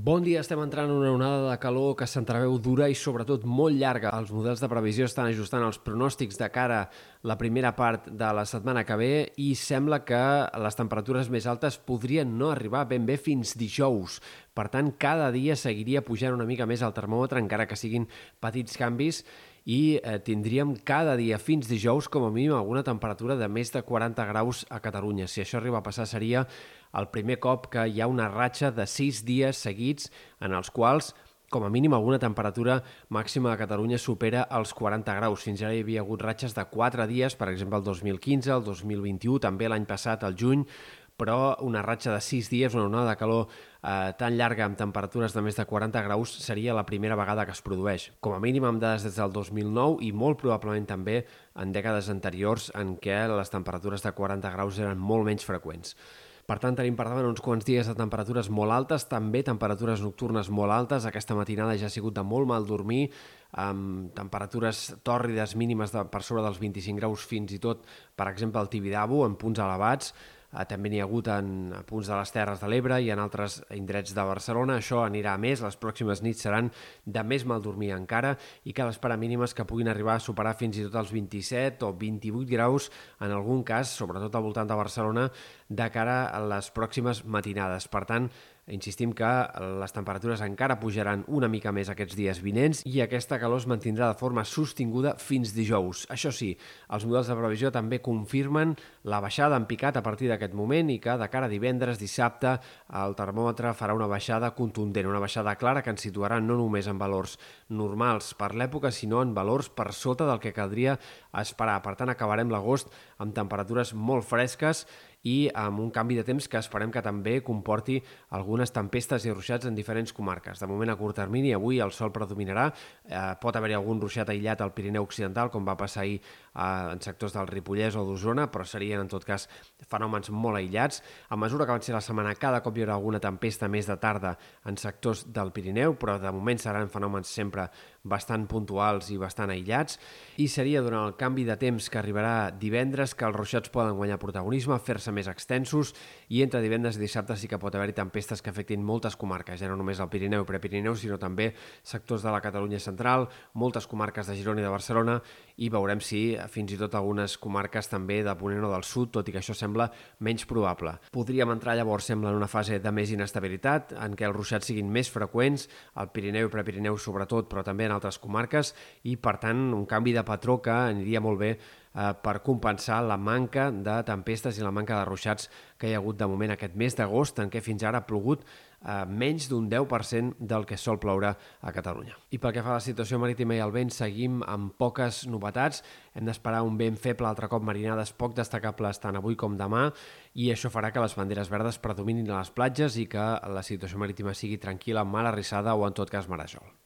Bon dia, estem entrant en una onada de calor que s'entreveu dura i sobretot molt llarga. Els models de previsió estan ajustant els pronòstics de cara a la primera part de la setmana que ve i sembla que les temperatures més altes podrien no arribar ben bé fins dijous. Per tant, cada dia seguiria pujant una mica més el termòmetre, encara que siguin petits canvis, i eh, tindríem cada dia fins dijous com a mínim alguna temperatura de més de 40 graus a Catalunya. Si això arriba a passar seria el primer cop que hi ha una ratxa de 6 dies seguits en els quals com a mínim alguna temperatura màxima a Catalunya supera els 40 graus. Fins ara hi havia hagut ratxes de 4 dies, per exemple el 2015, el 2021, també l'any passat, el juny, però una ratxa de 6 dies, una onada de calor eh, tan llarga amb temperatures de més de 40 graus seria la primera vegada que es produeix. Com a mínim amb dades des del 2009 i molt probablement també en dècades anteriors en què les temperatures de 40 graus eren molt menys freqüents. Per tant, tenim per davant uns quants dies de temperatures molt altes, també temperatures nocturnes molt altes. Aquesta matinada ja ha sigut de molt mal dormir, amb temperatures tòrrides mínimes de, per sobre dels 25 graus fins i tot, per exemple, al Tibidabo, en punts elevats. Eh, també n'hi ha hagut en punts de les Terres de l'Ebre i en altres indrets de Barcelona. Això anirà més, les pròximes nits seran de més mal dormir encara i cal esperar mínimes que puguin arribar a superar fins i tot els 27 o 28 graus en algun cas, sobretot al voltant de Barcelona, de cara a les pròximes matinades. Per tant, Insistim que les temperatures encara pujaran una mica més aquests dies vinents i aquesta calor es mantindrà de forma sostinguda fins dijous. Això sí, els models de previsió també confirmen la baixada en picat a partir d'aquest moment i que de cara a divendres, dissabte, el termòmetre farà una baixada contundent, una baixada clara que ens situarà no només en valors normals per l'època, sinó en valors per sota del que caldria esperar. Per tant, acabarem l'agost amb temperatures molt fresques i amb un canvi de temps que esperem que també comporti algunes tempestes i ruixats en diferents comarques. De moment, a curt termini, avui el sol predominarà. Eh, pot haver-hi algun ruixat aïllat al Pirineu Occidental, com va passar ahir eh, en sectors del Ripollès o d'Osona, però serien, en tot cas, fenòmens molt aïllats. A mesura que avanci la setmana, cada cop hi haurà alguna tempesta més de tarda en sectors del Pirineu, però de moment seran fenòmens sempre bastant puntuals i bastant aïllats. I seria durant el canvi de temps que arribarà divendres que els ruixats poden guanyar protagonisme, fer-se més extensos i entre divendres i dissabte sí que pot haver-hi tempestes que afectin moltes comarques, ja no només el Pirineu i Prepirineu, sinó també sectors de la Catalunya central, moltes comarques de Girona i de Barcelona i veurem si fins i tot algunes comarques també de Ponent o del Sud, tot i que això sembla menys probable. Podríem entrar llavors, sembla, en una fase de més inestabilitat, en què els ruixats siguin més freqüents, al Pirineu i Prepirineu sobretot, però també en altres comarques, i per tant un canvi de patró que aniria molt bé eh, per compensar la manca de tempestes i la manca de ruixats que hi ha hagut de moment aquest mes d'agost, en què fins ara ha plogut eh, menys d'un 10% del que sol ploure a Catalunya. I pel que fa a la situació marítima i el vent, seguim amb poques novetats. Hem d'esperar un vent feble, altre cop marinades poc destacables tant avui com demà, i això farà que les banderes verdes predominin a les platges i que la situació marítima sigui tranquil·la, mal arrissada o en tot cas marejol.